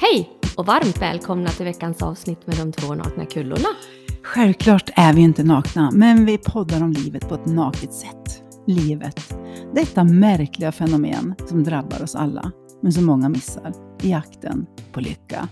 Hej och varmt välkomna till veckans avsnitt med de två nakna kullorna. Självklart är vi inte nakna, men vi poddar om livet på ett naket sätt. Livet, detta märkliga fenomen som drabbar oss alla, men som många missar i jakten på lycka.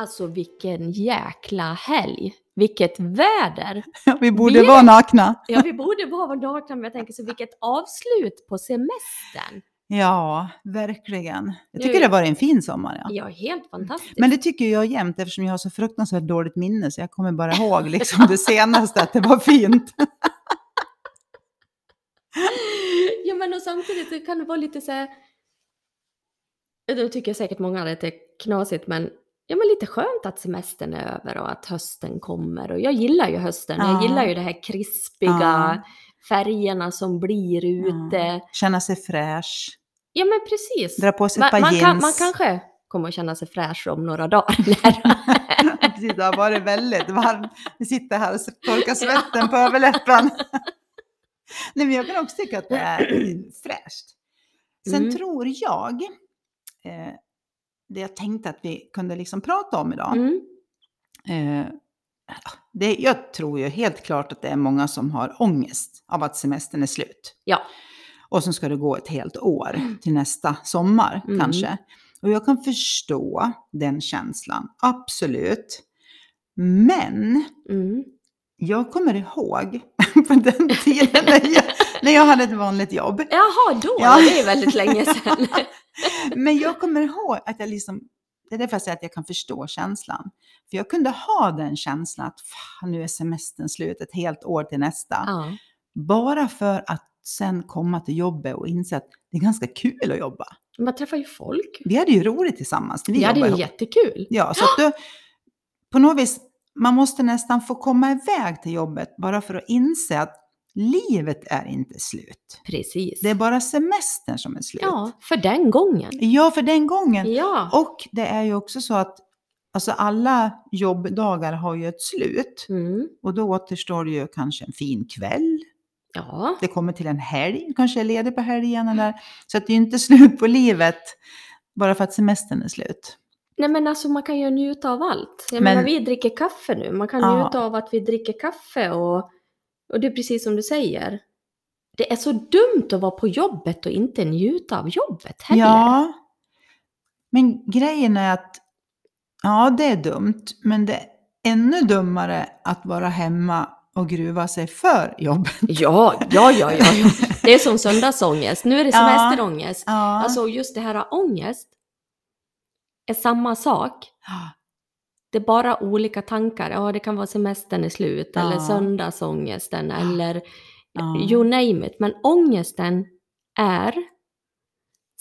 Alltså vilken jäkla helg! Vilket väder! Ja, vi borde Vi- vara nakna. Ja, vi borde vara nakna, men jag tänker så vilket avslut på semestern! Ja, verkligen. Jag tycker det var en fin sommar. Ja. Ja, helt fantastiskt. Men det tycker jag jämt eftersom jag har så fruktansvärt dåligt minne så jag kommer bara ihåg liksom det senaste att det var fint. Ja, men och samtidigt kan det vara lite så här... Nu tycker säkert många att det är knasigt, men ja, men lite skönt att semestern är över och att hösten kommer. Och jag gillar ju hösten. Jag Ja. gillar ju det här krispiga, Ja. Färgerna som blir ute. Känna sig fräsch, Ja, men precis. dra på sig Man, ett par man, jeans. kan, man kanske kommer att känna sig fräsch om några dagar. Precis, det har varit väldigt varmt. Vi sitter här och torkar svetten på överläppen. Nej, men jag kan också tycka att det är fräscht. Sen Mm. tror jag, eh, det jag tänkte att vi kunde liksom prata om idag. Mm. Eh, det, jag tror ju helt klart att det är många som har ångest av att semestern är slut. Ja. Och så ska det gå ett helt år till nästa sommar Mm. kanske. Och jag kan förstå den känslan, absolut. Men Mm. jag kommer ihåg på den tiden när jag, när jag hade ett vanligt jobb. Jaha, då? Ja. Det är väldigt länge sedan. Men jag kommer ihåg att jag liksom, det är därför jag säger att jag kan förstå känslan. För jag kunde ha den känslan att fan, nu är semestern slut, ett helt år till nästa. ja. Bara för att sen komma till jobbet och inse att det är ganska kul att jobba. Man träffar ju folk. Vi hade ju roligt tillsammans vi Ja, det jobbade är ihop. jättekul. Ja, så att du, på något vis, man måste nästan få komma iväg till jobbet bara för att inse att livet är inte slut. Precis. Det är bara semestern som är slut. Ja, för den gången. Ja, för den gången. Ja. Och det är ju också så att alltså alla jobbdagar har ju ett slut. Mm. Och då återstår det ju kanske en fin kväll. Ja. Det kommer till en helg, kanske är ledig på helgen eller Så att det är ju inte slut på livet bara för att semestern är slut. Nej men alltså man kan ju njuta av allt. Jag Men- menar vi dricker kaffe nu. Man kan Ja. njuta av att vi dricker kaffe och, och det är precis som du säger. Det är så dumt att vara på jobbet och inte njuta av jobbet heller. Ja. Men grejen är att, ja det är dumt, men det är ännu dummare att vara hemma och gruva sig för jobbet. Ja, ja, ja, ja, ja. Det är som söndagsångest. Nu är det Ja. semesterångest. Ja. Alltså just det här ångest är samma sak. Det är bara olika tankar. Ja, det kan vara semestern är slut Ja. eller söndagsångesten eller Ja. you name it. Men ångesten är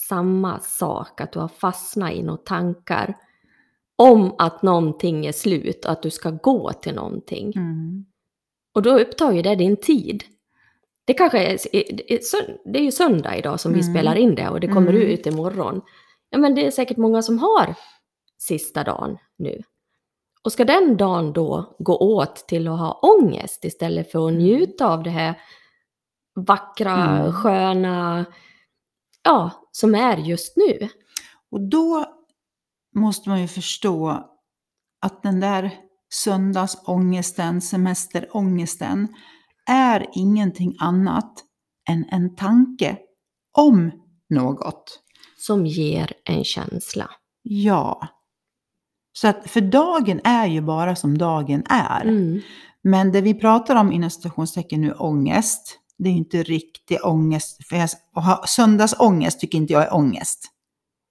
samma sak. Att du har fastnat i några tankar om att någonting är slut och att du ska gå till någonting. Mm. Och då upptar ju det din tid. Det kanske är, det är ju söndag idag som vi Mm. spelar in det och det kommer Mm. ut imorgon. Ja men det är säkert många som har sista dagen nu. Och ska den dagen då gå åt till att ha ångest istället för att njuta av det här vackra, Mm. sköna, ja, som är just nu. Och då måste man ju förstå att den där söndagsångesten, semesterångesten, är ingenting annat än en tanke om något. Som ger en känsla. Ja. Så att för dagen är ju bara som dagen är. Mm. Men det vi pratar om inom citationstecken nu, ångest, det är ju inte riktig ångest. För jag, ha söndagsångest tycker inte jag är ångest.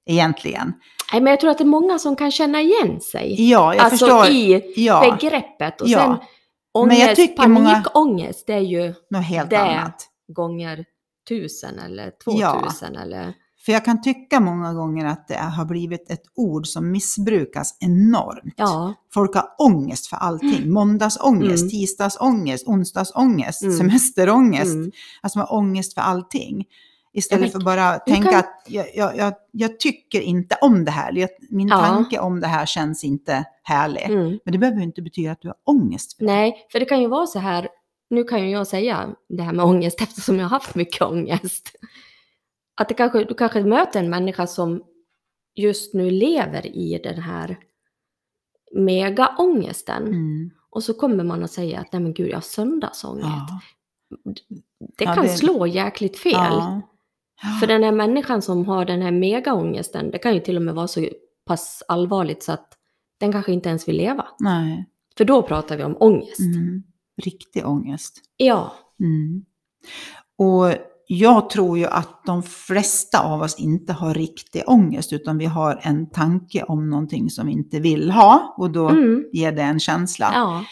Egentligen. Nej, men jag tror att det är många som kan känna igen sig. Ja, jag alltså förstår. i ja, begreppet. Och Ja. sen Men ångest, jag tycker panikångest, det är ju något helt det. annat. gånger tusen eller Ja. tvåtusen eller... För jag kan tycka många gånger att det har blivit ett ord som missbrukas enormt. Ja, Folk har ångest för allting. Måndagsångest, Mm. tisdagsångest, onsdagsångest, Mm. semesterångest. mm. Alltså man har ångest för allting. Istället men för bara tänka kan- att jag, jag, jag, jag tycker inte om det här. Jag, min Ja. tanke om det här känns inte härlig. Mm. Men det behöver inte betyda att du har ångest för. Nej, för det kan ju vara så här, nu kan ju jag säga det här med ångest eftersom jag har haft mycket ångest. Att det kanske, du kanske möter en människa som just nu lever i den här megaångesten. Mm. Och så kommer man att säga att nej men gud, jag har söndagsångest. Ja. Det Ja, kan det- slå jäkligt fel. Ja. För den här människan som har den här megaångesten, det kan ju till och med vara så pass allvarligt så att den kanske inte ens vill leva. Nej. För då pratar vi om ångest. Mm. Riktig ångest. Ja, Mm. Och jag tror ju att de flesta av oss inte har riktig ångest utan vi har en tanke om någonting som vi inte vill ha och då mm. ger det en känsla. ja,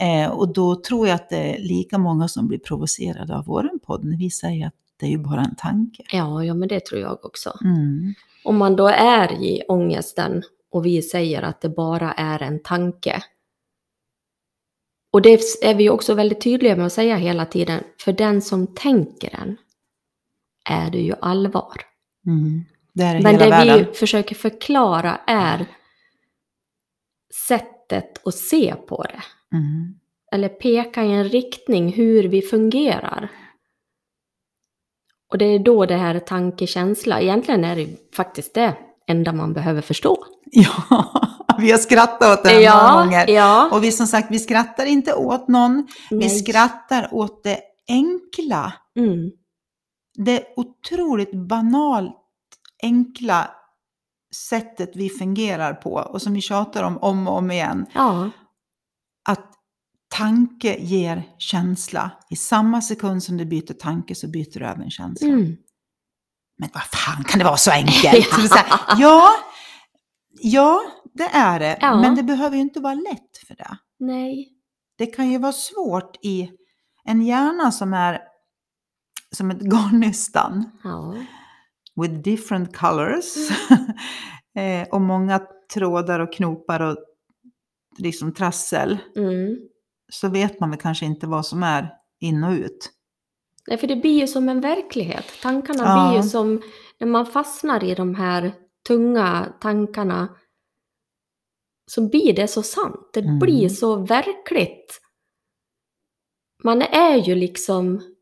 Eh, och då tror jag att det är lika många som blir provocerade av vår podd när vi säger att det är ju bara en tanke. ja, ja, men det tror jag också. Mm. Om man då är i ångesten och vi säger att det bara är en tanke. Och det är vi också väldigt tydliga med att säga hela tiden, för den som tänker den är det ju allvar. Mm. Det är Men det världen. vi försöker förklara är sättet att se på det. Mm. Eller peka i en riktning hur vi fungerar. Och det är då det här tankekänsla, egentligen är det faktiskt det enda man behöver förstå. Ja, vi har skrattat åt det många gånger. ja. Och vi som sagt, vi skrattar inte åt någon. Vi Nej. skrattar åt det enkla. Mm. Det otroligt banalt enkla sättet vi fungerar på och som vi tjatar om om och om igen. Ja, Att tanke ger känsla. I samma sekund som du byter tanke så byter du över en känsla. mm. Men vad fan kan det vara så enkelt? Här, ja, ja, det är det. Ja. Men det behöver ju inte vara lätt för det. nej. Det kan ju vara svårt i en hjärna som är som ett garnnystan. Ja. With different colors. eh, och många trådar och knopar och liksom trassel. Mm. Så vet man väl kanske inte vad som är in och ut. Nej, för det blir ju som en verklighet. Tankarna Ja. blir ju som, när man fastnar i de här tunga tankarna, så blir det så sant. Det Mm. blir så verkligt. Man är ju liksom,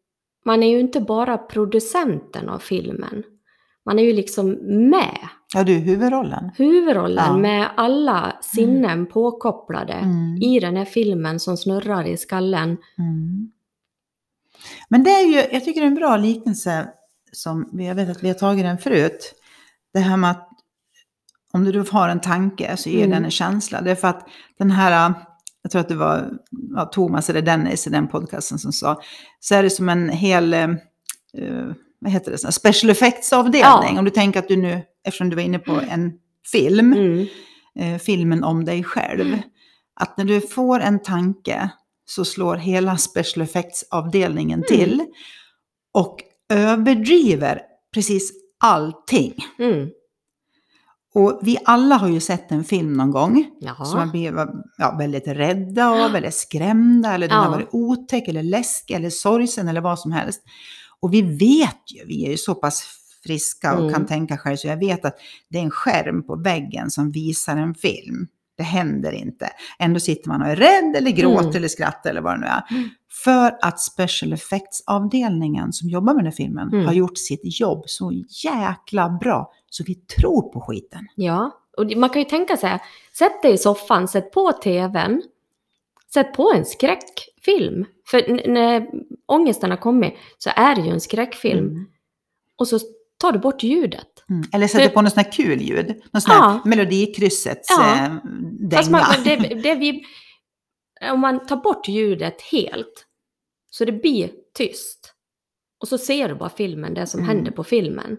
man är ju inte bara producenten av filmen. Man är ju liksom med, Ja, du är huvudrollen. huvudrollen, Ja. med alla sinnen påkopplade Mm. i den här filmen som snurrar i skallen. Mm. Men det är ju, jag tycker det är en bra liknelse som, jag vet att vi har tagit den förut. Det här med att om du har en tanke så ger Mm. den en känsla. Det är för att den här, jag tror att det var ja, Thomas eller Dennis i den podcasten som sa, så är det som en hel, eh, vad heter det, sån special effects-avdelning. Ja. Om du tänker att du nu, eftersom du var inne på en film, Mm. eh, filmen om dig själv. Att när du får en tanke så slår hela special effects-avdelningen till och överdriver precis allting. Och vi alla har ju sett en film någon gång Jaha. som man blir ja, väldigt rädda av eller skrämda eller den Ja. har varit otäck eller läskig eller sorgsen eller vad som helst. Och vi vet ju, vi är ju så pass friska och Mm. kan tänka själv så jag vet att det är en skärm på väggen som visar en film. Det händer inte. Ändå sitter man och är rädd eller gråter Mm. eller skrattar eller vad det nu är. Mm. För att special effects-avdelningen som jobbar med den här filmen Mm. har gjort sitt jobb så jäkla bra så vi tror på skiten. Ja, och man kan ju tänka sig, sätt dig i soffan, sätt på tvn, sätt på en skräckfilm. För när ångesten har kommit så är det ju en skräckfilm. Mm. Och så tar du bort ljudet. Mm. Eller sätter För- på något sånt här kul ljud. Någon sån här Ja. melodikryssets Ja. eh, dänga. Fast man, det, det vi, om man tar bort ljudet helt, så det blir tyst. Och så ser du bara filmen, det som Mm. händer på filmen.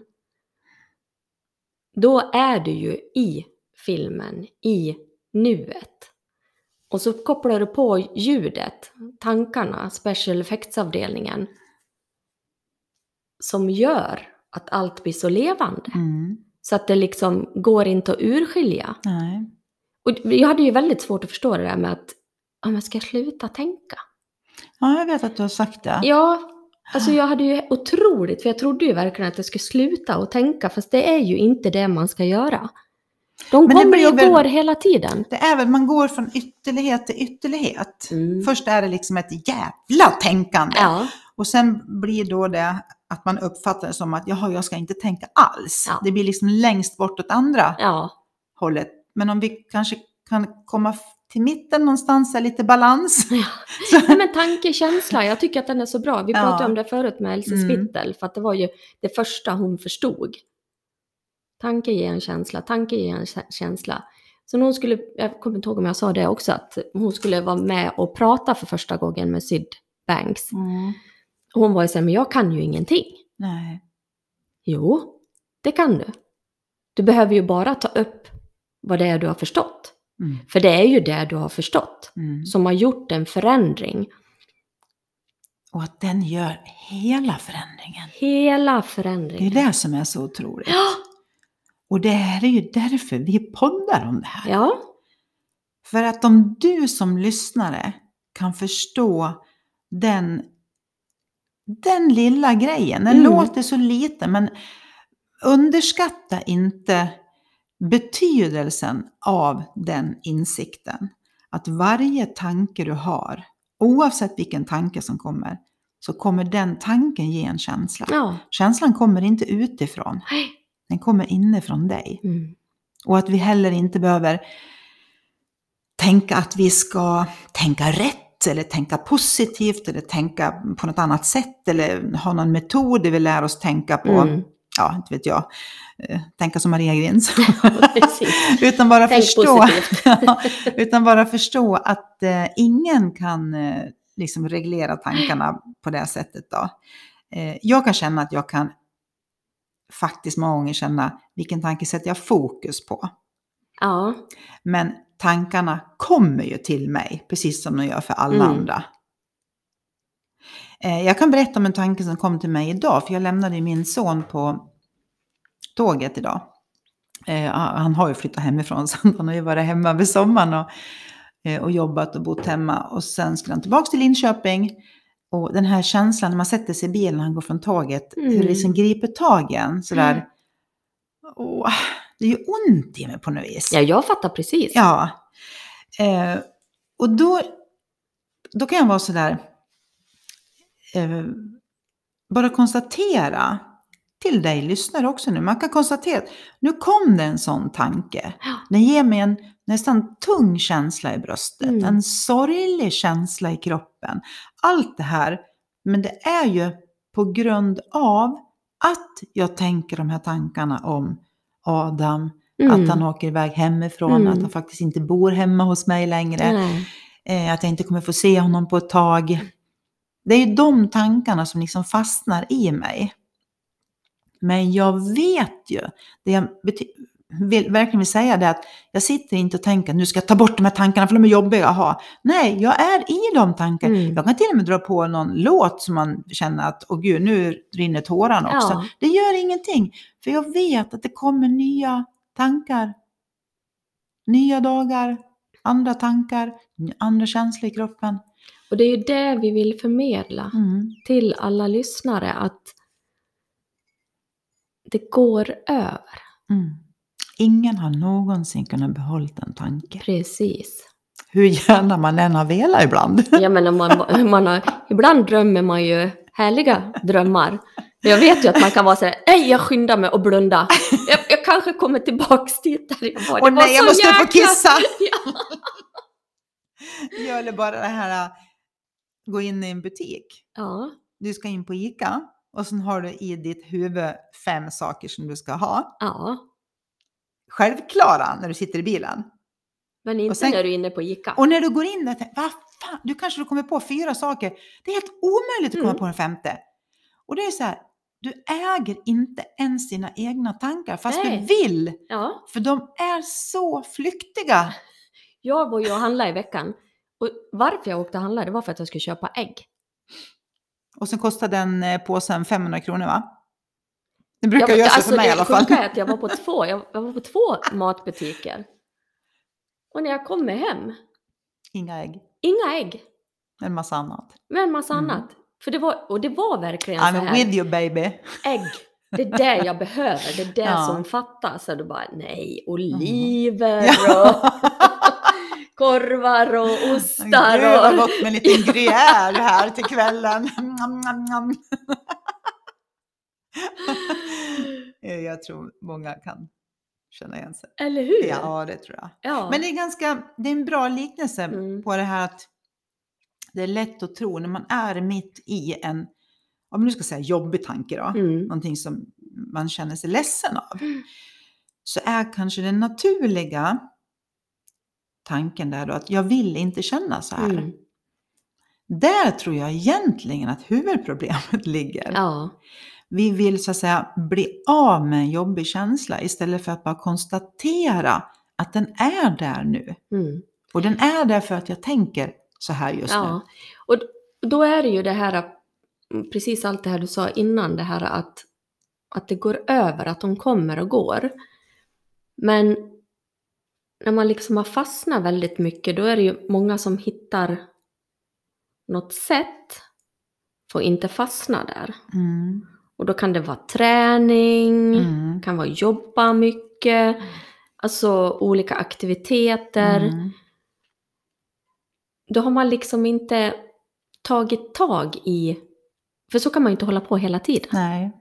Då är du ju i filmen, i nuet. Och så kopplar du på ljudet, tankarna, special effects-avdelningen. Som gör att allt blir så levande. Mm. Så att det liksom går inte att urskilja. Nej. Och jag hade ju väldigt svårt att förstå det där med att, ja men ska jag sluta tänka? Ja, jag vet att du har sagt det. Ja, alltså jag hade ju otroligt, för jag trodde ju verkligen att jag skulle sluta och tänka, fast det är ju inte det man ska göra. De Men kommer och väl- går hela tiden. Det är väl, man går från ytterlighet till ytterlighet. Mm. Först är det liksom ett jävla tänkande. Ja, Och sen blir då det att man uppfattar det som att jaha, jag ska inte tänka alls. Ja. Det blir liksom längst bort åt andra Ja, hållet. Men om vi kanske kan komma till mitten någonstans, där lite balans. Ja. Nej, men tanke, känsla, jag tycker att den är så bra. Vi Ja. pratade om det förut med Else Mm. Spittel, för att det var ju det första hon förstod. Tanke ger en känsla, tanke ger en kä- känsla. Så hon skulle, jag kommer inte ihåg om jag sa det också, att hon skulle vara med och prata för första gången med Syd Banks. mm, Hon var ju så här, men jag kan ju ingenting. nej. Jo, det kan du. Du behöver ju bara ta upp vad det är du har förstått. Mm, För det är ju det du har förstått mm. som har gjort en förändring. Och att den gör hela förändringen. Hela Det är förändringen. det som är så otroligt. Ja, Och det är ju därför vi poddar om det här. ja, För att om du som lyssnare kan förstå den, den lilla grejen, den Mm. låter så liten men underskatta inte betydelsen av den insikten. Att varje tanke du har, oavsett vilken tanke som kommer, så kommer den tanken ge en känsla. ja. Känslan kommer inte utifrån, den kommer inifrån dig. Mm. Och att vi heller inte behöver tänka att vi ska tänka rätt eller tänka positivt eller tänka på något annat sätt eller ha någon metod där vi lär oss tänka på, Mm. ja, inte vet jag, eh, tänka som Maria Grins. Utan bara Tänk förstå, utan bara förstå att eh, ingen kan eh, liksom reglera tankarna på det sättet då. Eh, jag kan känna att jag kan faktiskt många gånger känna vilken tanke sätter jag fokus på. Ja, Men tankarna kommer ju till mig, precis som de gör för alla Mm. andra. Eh, Jag kan berätta om en tanke som kom till mig idag, för jag lämnade min son på tåget idag. Eh, Han har ju flyttat hemifrån, så han har ju varit hemma över sommaren och, eh, och jobbat och bott hemma. Och sen skulle han tillbaka till Linköping. Och den här känslan när man sätter sig i bilen när han går från tåget, hur det Mm. liksom griper tag i en sådär. Mm. Åh, det är ju ont i mig på något vis. ja jag fattar precis. Ja. Eh, och då, då kan jag vara sådär, eh, bara konstatera, till dig lyssnare också nu, man kan konstatera att nu kom det en sån tanke. Den ger mig en nästan tung känsla i bröstet, Mm. en sorglig känsla i kroppen. Allt det här, men det är ju på grund av att jag tänker de här tankarna om Adam, Mm. att han åker iväg hemifrån, Mm. att han faktiskt inte bor hemma hos mig längre. Eh, att jag inte kommer få se honom på ett tag. Det är ju de tankarna som liksom fastnar i mig. Men jag vet ju, det jag vill, verkligen vill säga det att jag sitter inte och tänker nu ska jag ta bort de här tankarna för de är jobbiga att ha. Nej, jag är i de tankarna. Mm. Jag kan till och med dra på någon låt som man känner att, åh gud, nu rinner tårarna också. Ja. Det gör ingenting, för jag vet att det kommer nya tankar. Nya dagar, andra tankar, andra känslor i kroppen. Och det är ju det vi vill förmedla Mm. till alla lyssnare, att det går över. Mm. Ingen har någonsin kunnat behålla en tanke. Precis. Hur gärna man än har velat ibland. Jag menar, man, man har, ibland drömmer man ju härliga drömmar. Jag vet ju att man kan vara sådär, nej jag skyndar mig och blunda. Jag, jag kanske kommer tillbaks dit där jag var. Åh nej, jag måste upp och jäkla- kissa! Ja. Jag eller bara det här, äh, gå in i en butik. ja, Du ska in på ICA och sen har du i ditt huvud fem saker som du ska ha. ja. Självklara när du sitter i bilen. Men inte sen- när du är inne på ICA. Och när du går in där, vad fan, du kanske du kommer på fyra saker. Det är helt omöjligt att komma Mm. på den femte. Och det är så här, du äger inte ens dina egna tankar fast Nej. du vill. Ja, För de är så flyktiga. jag var ju och handlade i veckan. Och varför jag åkte och handlade det var för att jag skulle köpa ägg. Och sen kostar den eh, påsen 500 kronor va? Det brukar jag, göra så alltså, för mig i alla fall. är att jag var på två, jag, jag var på två matbutiker. Och när jag kommer hem, Inga ägg, inga ägg, en massa annat. men en massa Mm. annat. För det var, och det var verkligen så I'm här, with you baby. ägg, det är det jag behöver, det är det Ja. som fattas. Och då bara, nej, oliver och Ja. korvar och Gud ostar vad och... gott med en liten gruyère här till kvällen. jag tror många kan känna igen sig. Eller hur? Ja, det tror jag. Ja. Men det är, ganska, det är en bra liknelse Mm. på det här att det är lätt att tro när man är mitt i en, om nu ska säga jobbig tanke då, Mm. någonting som man känner sig ledsen av, Mm. så är kanske den naturliga tanken där då att jag vill inte känna så här. Mm. Där tror jag egentligen att huvudproblemet ligger. Ja. Vi vill så att säga bli av med en jobbig känsla istället för att bara konstatera att den är där nu. Mm. Och den är där för att jag tänker så här just Ja. Och d- då är det ju det här, precis allt det här du sa innan, det här att, att det går över, att de kommer och går. Men när man liksom har fastnat väldigt mycket, då är det ju många som hittar något sätt för att inte fastna där. nu. Mm. Och då kan det vara träning, Mm. kan vara jobba mycket, alltså olika aktiviteter. Mm. Då har man liksom inte tagit tag i, för så kan man ju inte hålla på hela tiden. Nej.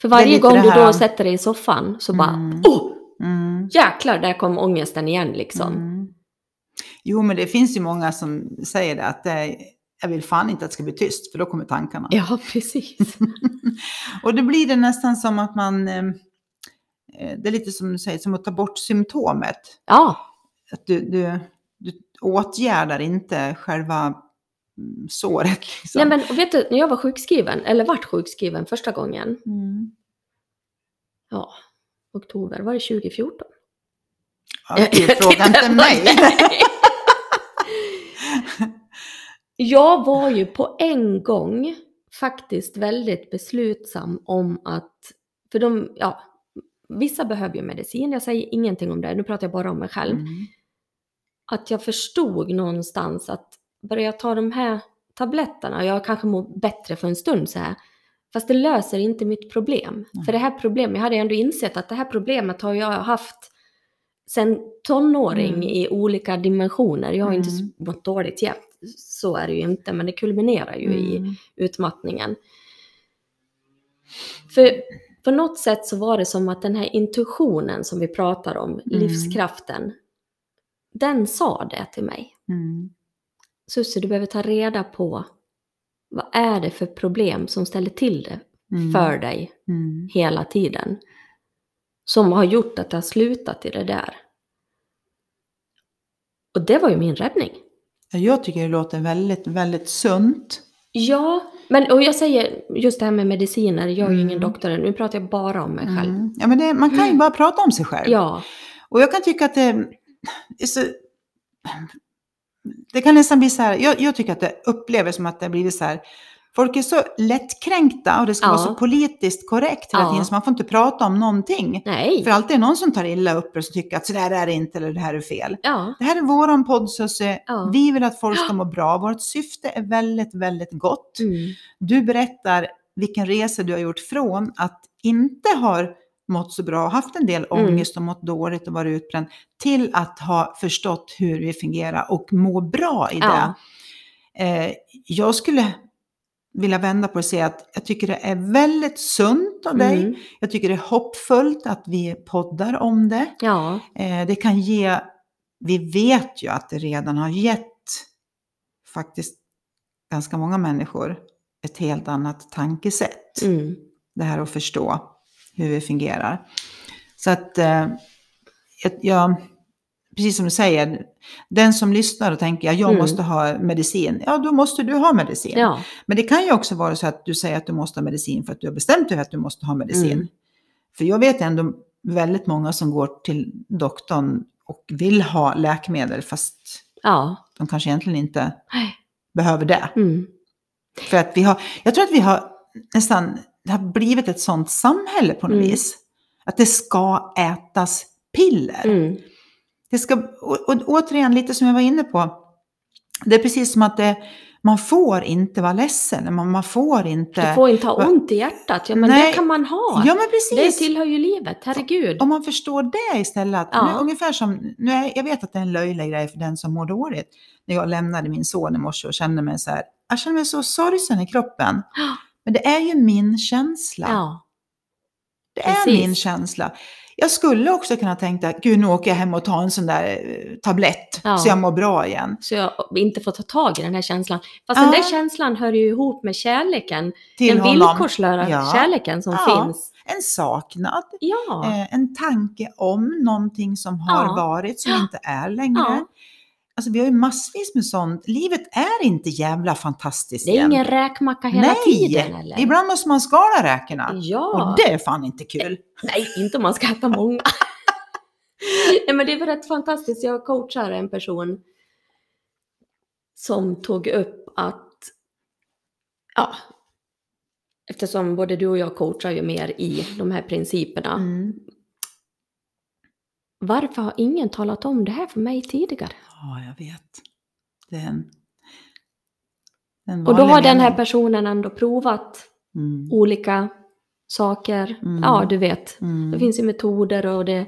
För varje gång du då sätter dig i soffan så bara, Mm. oh, Mm. jäklar, där kom ångesten igen liksom. Mm. Jo, men det finns ju många som säger det att det, jag vill fan inte att det ska bli tyst för då kommer tankarna. Ja, precis. Och då blir det nästan som att man, eh, eh, det är lite som du säger, som att ta bort symptomet. Ja, Att du, du, du åtgärdar inte själva mm, såret. Liksom. nej men vet du, när jag var sjukskriven, eller vart sjukskriven första gången, mm. ja, oktober, var det 2014? ja, det fråga inte mig. Jag var ju på en gång faktiskt väldigt beslutsam om att, för de, ja, vissa behöver ju medicin, jag säger ingenting om det, nu pratar jag bara om mig själv. Mm. Att jag förstod någonstans att börjar jag ta de här tabletterna, jag kanske mår bättre för en stund så här, fast det löser inte mitt problem. Mm. För det här problemet, jag hade ändå insett att det här problemet har jag haft sen tonåring Mm. i olika dimensioner. Jag har inte Mm. mått dåligt jämt, så är det ju inte, men det kulminerar ju i Mm. utmattningen. För på något sätt så var det som att den här intuitionen som vi pratar om, livskraften, den sa det till mig. Mm. Susie, du behöver ta reda på vad är det för problem som ställer till det Mm. för dig Mm. hela tiden. Som har gjort att det har slutat i det där. Och det var ju min räddning. Ja, Jag tycker det låter väldigt, väldigt sunt. Ja, men och jag säger just det här med mediciner, jag är ju ingen Mm. doktor än, nu pratar jag bara om mig själv. Mm. Ja, men det, man kan ju Mm. bara prata om sig själv. Ja, Och jag kan tycka att det är så... Det kan nästan bli så här, jag, jag tycker att det upplever som att det har blivit så här, folk är så lättkränkta och det ska Ja. vara så politiskt korrekt hela Ja. tiden så man får inte prata om någonting. nej. För alltid är någon som tar illa upp och som tycker att så där är det inte eller det här är fel. Ja, Det här är våran podd Susie. Vi vill att folk ska må bra. Vårt syfte är väldigt, väldigt gott. mm. Du berättar vilken resa du har gjort från att inte ha mått så bra, haft en del Mm. ångest och mått dåligt och varit utbränd, till att ha förstått hur vi fungerar och må bra i det. Eh, jag skulle vilja vända på det och säga att jag tycker det är väldigt sunt av dig. Mm. Jag tycker det är hoppfullt att vi poddar om det. ja, Eh, det kan ge, vi vet ju att det redan har gett faktiskt ganska många människor ett helt annat tankesätt. mm. Det här att förstå hur vi fungerar. Så att eh, jag, jag, precis som du säger, den som lyssnar och tänker att jag Mm. måste ha medicin, ja då måste du ha medicin. ja, Men det kan ju också vara så att du säger att du måste ha medicin för att du har bestämt dig för att du måste ha medicin. Mm. För jag vet ändå väldigt många som går till doktorn och vill ha läkemedel fast ja. de kanske egentligen inte Nej. behöver det. Mm. För att vi har, jag tror att vi har nästan, det har blivit ett sånt samhälle på något Mm. vis. Att det ska ätas piller. Det ska, och, och återigen, lite som jag var inne på, det är precis som att det, man får inte vara ledsen, man, man får inte... Du får inte ha ont i hjärtat, ja men Nej. det kan man ha. Ja men det precis! tillhör ju livet, herregud. Om man förstår det istället. Ja. nu, ungefär som, nu är, jag vet att det är en löjlig grej för den som mår dåligt. När jag lämnade min son i morse och kände mig så här, jag kände mig så sorgsen i kroppen. Men det är ju min känsla. Ja. det är precis. min känsla. Jag skulle också kunna tänka, gud nu åker jag hem och tar en sån där eh, tablett Ja. så jag mår bra igen. Så jag inte får ta tag i den här känslan. Fast Ja. den där känslan hör ju ihop med kärleken. Till den honom. villkorslösa Ja. kärleken som finns. En saknad, eh, en tanke om någonting som har varit, som inte är längre. Alltså vi har ju massvis med sånt. Livet är inte jävla fantastiskt Det är ingen räkmacka hela Nej, tiden eller? ibland måste man skala räkorna. Ja. Och det är fan inte kul. Nej, inte om man ska äta många. Nej, men det är väl rätt fantastiskt. Jag coachar en person som tog upp att, ja, eftersom både du och jag coachar ju mer i de här principerna. Mm. Varför har ingen talat om det här för mig tidigare? Ja, jag vet. Det är en, en Och då har den här personen ändå provat Mm. olika saker. Mm. Ja, du vet. Mm. Det finns ju metoder och det...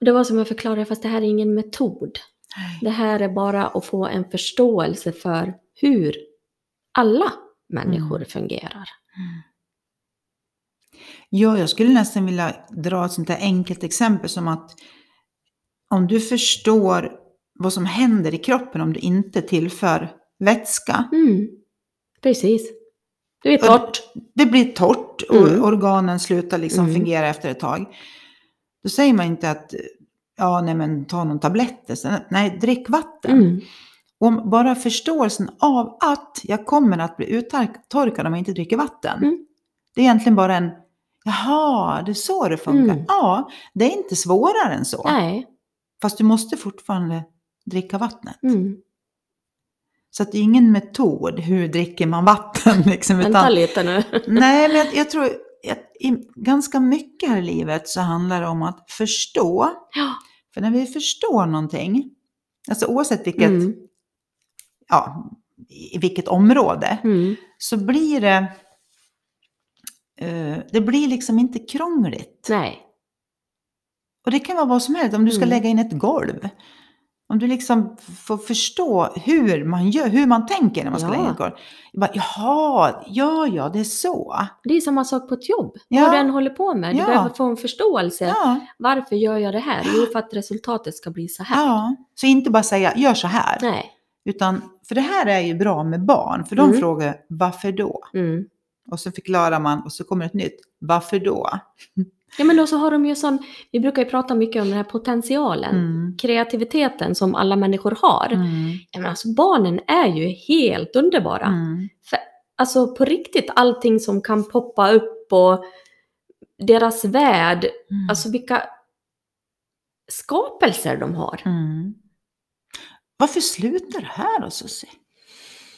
Och det var som jag förklarade, fast det här är ingen metod. Nej. Det här är bara att få en förståelse för hur alla människor fungerar. Ja, jag skulle nästan vilja dra ett sånt här enkelt exempel som att om du förstår vad som händer i kroppen om du inte tillför vätska. Mm. Precis. Det Och- torrt. Det blir torrt och Mm. organen slutar liksom Mm. fungera efter ett tag. Då säger man inte att ja, nej men ta någon tablett. Nej, drick vatten. Mm. Om bara förståelsen av att jag kommer att bli uttorkad om jag inte dricker vatten. Mm. Det är egentligen bara en, jaha, det är så det funkar. Mm. Ja, det är inte svårare än så. Nej. Fast du måste fortfarande dricka vattnet. Mm. Så att det är ingen metod, hur dricker man vatten? Liksom, Vänta utan, lite nu. nej, men jag, jag tror att ganska mycket här i livet så handlar det om att förstå. Ja. För när vi förstår någonting, alltså oavsett vilket, Mm. ja, i vilket område, Mm. så blir det, det blir liksom inte krångligt. Nej. Och det kan vara vad som helst, om du ska Mm. lägga in ett golv. Om du liksom får förstå hur man gör, hur man tänker när man ska Ja. lägga ett golv. Jag Bara, Jaha, ja, ja, det är så. Det är samma sak på ett jobb. Ja. Vad du än håller på med. Du Ja. behöver få en förståelse. Ja, Varför gör jag det här? Jo, för att resultatet ska bli så här. ja. Så inte bara säga, gör så här. Nej. Utan, för det här är ju bra med barn, för de Mm. frågar varför då? Mm. Och så förklarar man och så kommer ett nytt, varför då? Ja, men då så har de ju sån, vi brukar ju prata mycket om den här potentialen, Mm. kreativiteten som alla människor har. Mm. Ja, men alltså barnen är ju helt underbara. Mm. För, alltså på riktigt, allting som kan poppa upp och deras värld, Mm. alltså vilka skapelser de har. Mm. Varför slutar det här då Susie?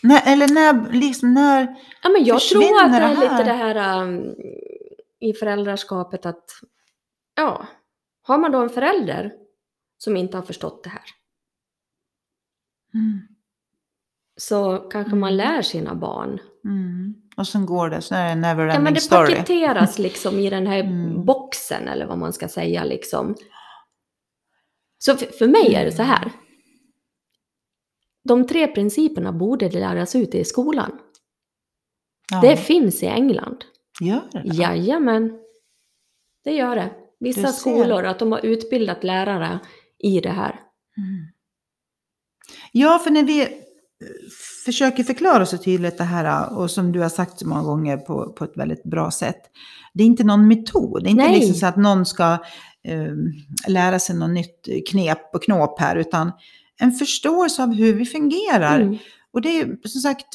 När, eller när, liksom när... Ja, men jag tror att det är det lite här? det här um, i föräldraskapet att, ja, har man då en förälder som inte har förstått det här Mm. så kanske man Mm. lär sina barn. Mm. Och sen går det, så är det en Ja, men det story. paketeras liksom i den här Mm. boxen eller vad man ska säga liksom. Så för, för mig är det så här. De tre principerna borde läras ut i skolan. Ja. Det finns i England. Gör det? Jajamän. Det gör det. Vissa skolor, att de har utbildat lärare i det här. Mm. Ja, för när vi eh, försöker förklara så tydligt det här och som du har sagt så många gånger på, på ett väldigt bra sätt. Det är inte någon metod. Det är inte Nej. liksom så att någon ska eh, lära sig något nytt knep och knåp här, utan en förståelse av hur vi fungerar. Mm. Och det är som sagt,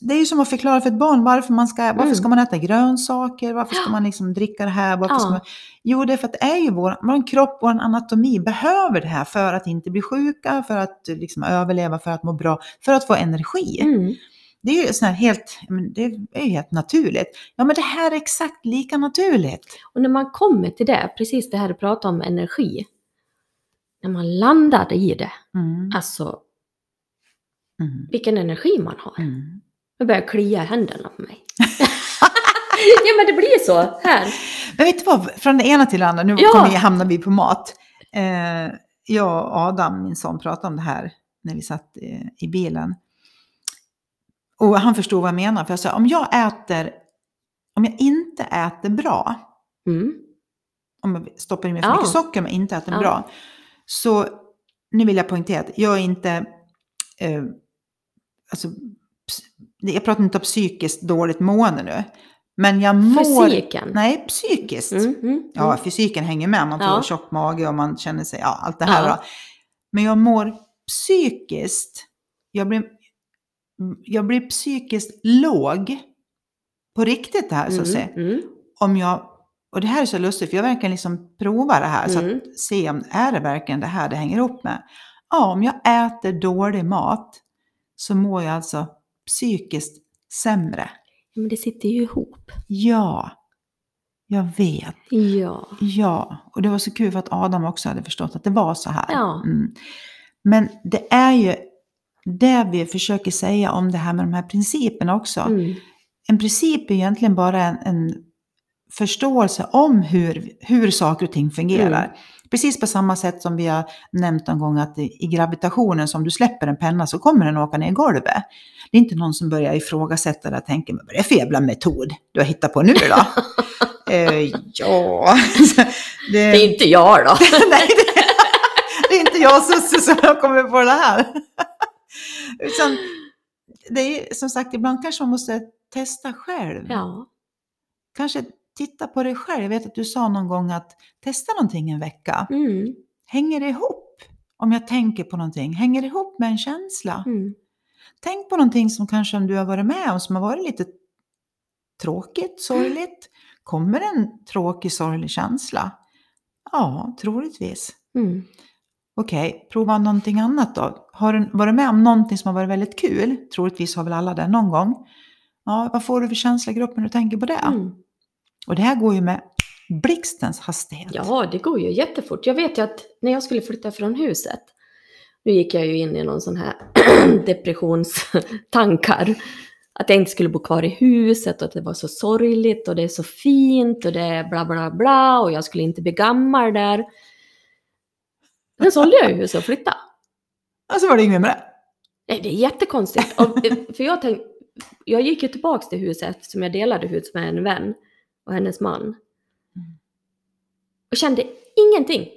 det är ju som att förklara för ett barn varför man ska, varför Mm. ska man äta grönsaker, varför ska man liksom dricka det här, varför Ja. ska man... Jo, det är för att det är ju vår, vår kropp, vår anatomi behöver det här för att inte bli sjuka, för att liksom överleva, för att må bra, för att få energi. Mm. Det är ju sån här helt, det är helt naturligt. Ja, men det här är exakt lika naturligt. Och när man kommer till det, precis det här du pratade om energi. När man landar i det, Mm. alltså Mm. vilken energi man har. Mm. Det börjar klia händerna på mig. ja men det blir så här. Men vet du vad, från det ena till det andra, nu Ja. kommer vi, hamnar vi på mat. Eh, jag och Adam, min son, pratade om det här när vi satt eh, i bilen. Och han förstod vad jag menade. För jag sa, om jag äter, om jag inte äter bra, Mm. om jag stoppar i mig för Ja. mycket socker men inte äter Ja. bra. Så nu vill jag poängtera att jag är inte, eh, alltså, jag pratar inte om psykiskt dåligt mående nu. Men jag mår... Fysiken. Nej, psykiskt. Mm, mm, Ja, mm. fysiken hänger med. Man får Ja. tjock mage och man känner sig, ja, allt det här. Ja. Men jag mår psykiskt, jag blir, jag blir psykiskt låg. På riktigt det här, så att säga Mm, mm. om jag, och det här är så lustigt för jag verkligen liksom provar det här så Mm. att se om är det verkligen det här det hänger ihop med. Ja, om jag äter dålig mat så mår jag alltså psykiskt sämre. Men det sitter ju ihop. Ja, jag vet. Ja. Ja, och det var så kul för att Adam också hade förstått att det var så här. Ja. Mm. Men det är ju det vi försöker säga om det här med de här principerna också. Mm. En princip är egentligen bara en, en förståelse om hur, hur saker och ting fungerar. Mm. Precis på samma sätt som vi har nämnt en gång att i, gravitationen, som du släpper en penna så kommer den åka ner i golvet. Det är inte någon som börjar ifrågasätta det och tänker, men vad är det för jävla metod du har hittat på nu då? eh, ja, Det är inte jag då. Nej, det, det är inte jag Susie som har kommit på det här. Utan, det är som sagt, ibland kanske man måste testa själv. Ja. Kanske titta på dig själv. Jag vet att du sa någon gång att testa någonting en vecka. Mm. Hänger det ihop? Om jag tänker på någonting, hänger det ihop med en känsla? Mm. Tänk på någonting som kanske du har varit med om som har varit lite tråkigt, sorgligt. Kommer en tråkig, sorglig känsla? Ja, troligtvis. Mm. Okej, prova någonting annat då. Har du varit med om någonting som har varit väldigt kul? Troligtvis har väl alla det någon gång. Ja, vad får du för känsla i gruppen när du tänker på det? Mm. Och det här går ju med blixtens hastighet. Ja, det går ju jättefort. Jag vet ju att när jag skulle flytta från huset, nu gick jag ju in i någon sån här depressionstankar. Att jag inte skulle bo kvar i huset och att det var så sorgligt och det är så fint och det är bla bla bla och jag skulle inte bli gammal där. Sen sålde jag ju huset och flyttade. Alltså var det inget med det. Nej, det är jättekonstigt. Och, eh, för jag, tänk, jag gick ju tillbaka till huset som jag delade hus med en vän och hennes man. Och kände ingenting.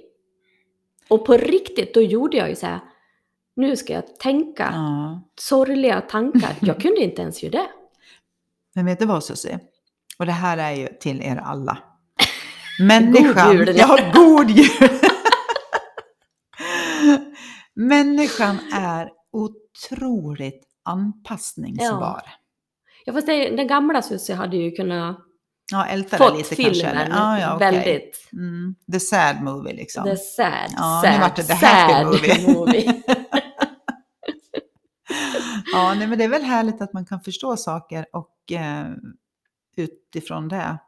Och på riktigt, då gjorde jag ju så här, nu ska jag tänka Ja. sorgliga tankar. Jag kunde inte ens göra det. Men vet du vad Susie? Och det här är ju till er alla. Människan, God jul. ja, god jul! Människan är otroligt anpassningsbar. Ja, fast det, den gamla Susie hade ju kunnat Ja, älta fått lite kanske. filmen eller? Ja, ja, okej. väldigt Mm, the sad movie liksom. the sad, Ja, nu sad, vart det the happy movie. movie. Ja, nej, men det är väl härligt att man kan förstå saker och eh, utifrån det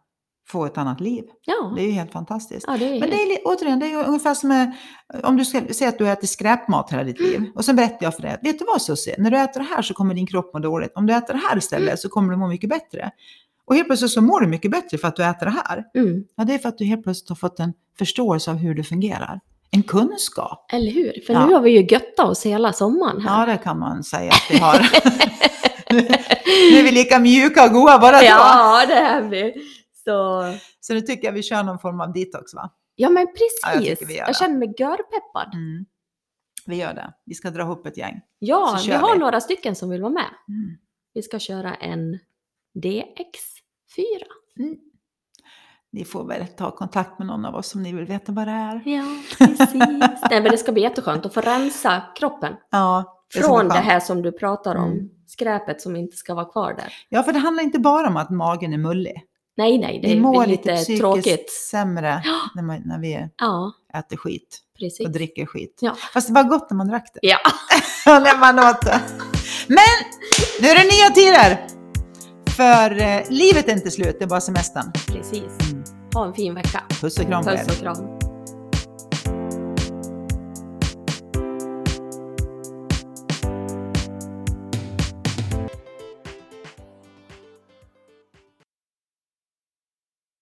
få ett annat liv. Ja, Det är ju helt fantastiskt. ja det är Men det är återigen, det är ungefär som med, om du ska säga att du äter skräpmat hela ditt liv. Och sen berättar jag för dig, vet du vad Susie? När du äter det här så kommer din kropp må dåligt. Om du äter det här istället så kommer du må mycket bättre. Och helt plötsligt så mår du mycket bättre för att du äter det här. Mm. Ja, det är för att du helt plötsligt har fått en förståelse av hur du fungerar. En kunskap. Eller hur? För Ja. nu har vi ju göttat oss hela sommaren här. Ja, det kan man säga att vi har. nu är vi lika mjuka och goda bara då. Ja, det är vi. Så... Så nu tycker jag vi kör någon form av detox va? Ja, men Ja, jag precis. gör jag det. känner mig görpeppad. Mm. Vi gör det. Vi ska dra ihop ett gäng. Ja, vi har vi. några stycken som vill vara med. Mm. Vi ska köra en DX4. Mm. Ni får väl ta kontakt med någon av oss om ni vill veta vad det är. Ja, precis. Nej, men det ska bli jätteskönt att få rensa kroppen. Ja, det Från det här som du pratar om. Mm. Skräpet som inte ska vara kvar där. Ja, för det handlar inte bara om att magen är mullig. Nej, nej, det Vi är mår lite, lite psykiskt tråkigt. sämre när, man, när vi Ja, äter skit precis. och dricker skit. Ja. Fast det var gott när man drack det. Ja, när man åt det. Men nu är det nya tider! För eh, livet är inte slut, det är bara semestern. precis. Mm. Ha en fin vecka. Puss och kram på er.